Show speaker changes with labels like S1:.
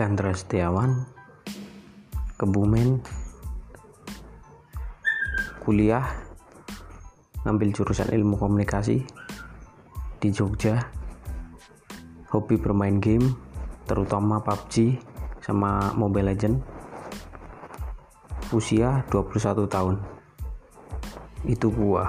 S1: Chandra Setiawan Kebumen kuliah ngambil jurusan ilmu komunikasi di Jogja hobi bermain game terutama PUBG sama Mobile Legend usia 21 tahun. Itu gua.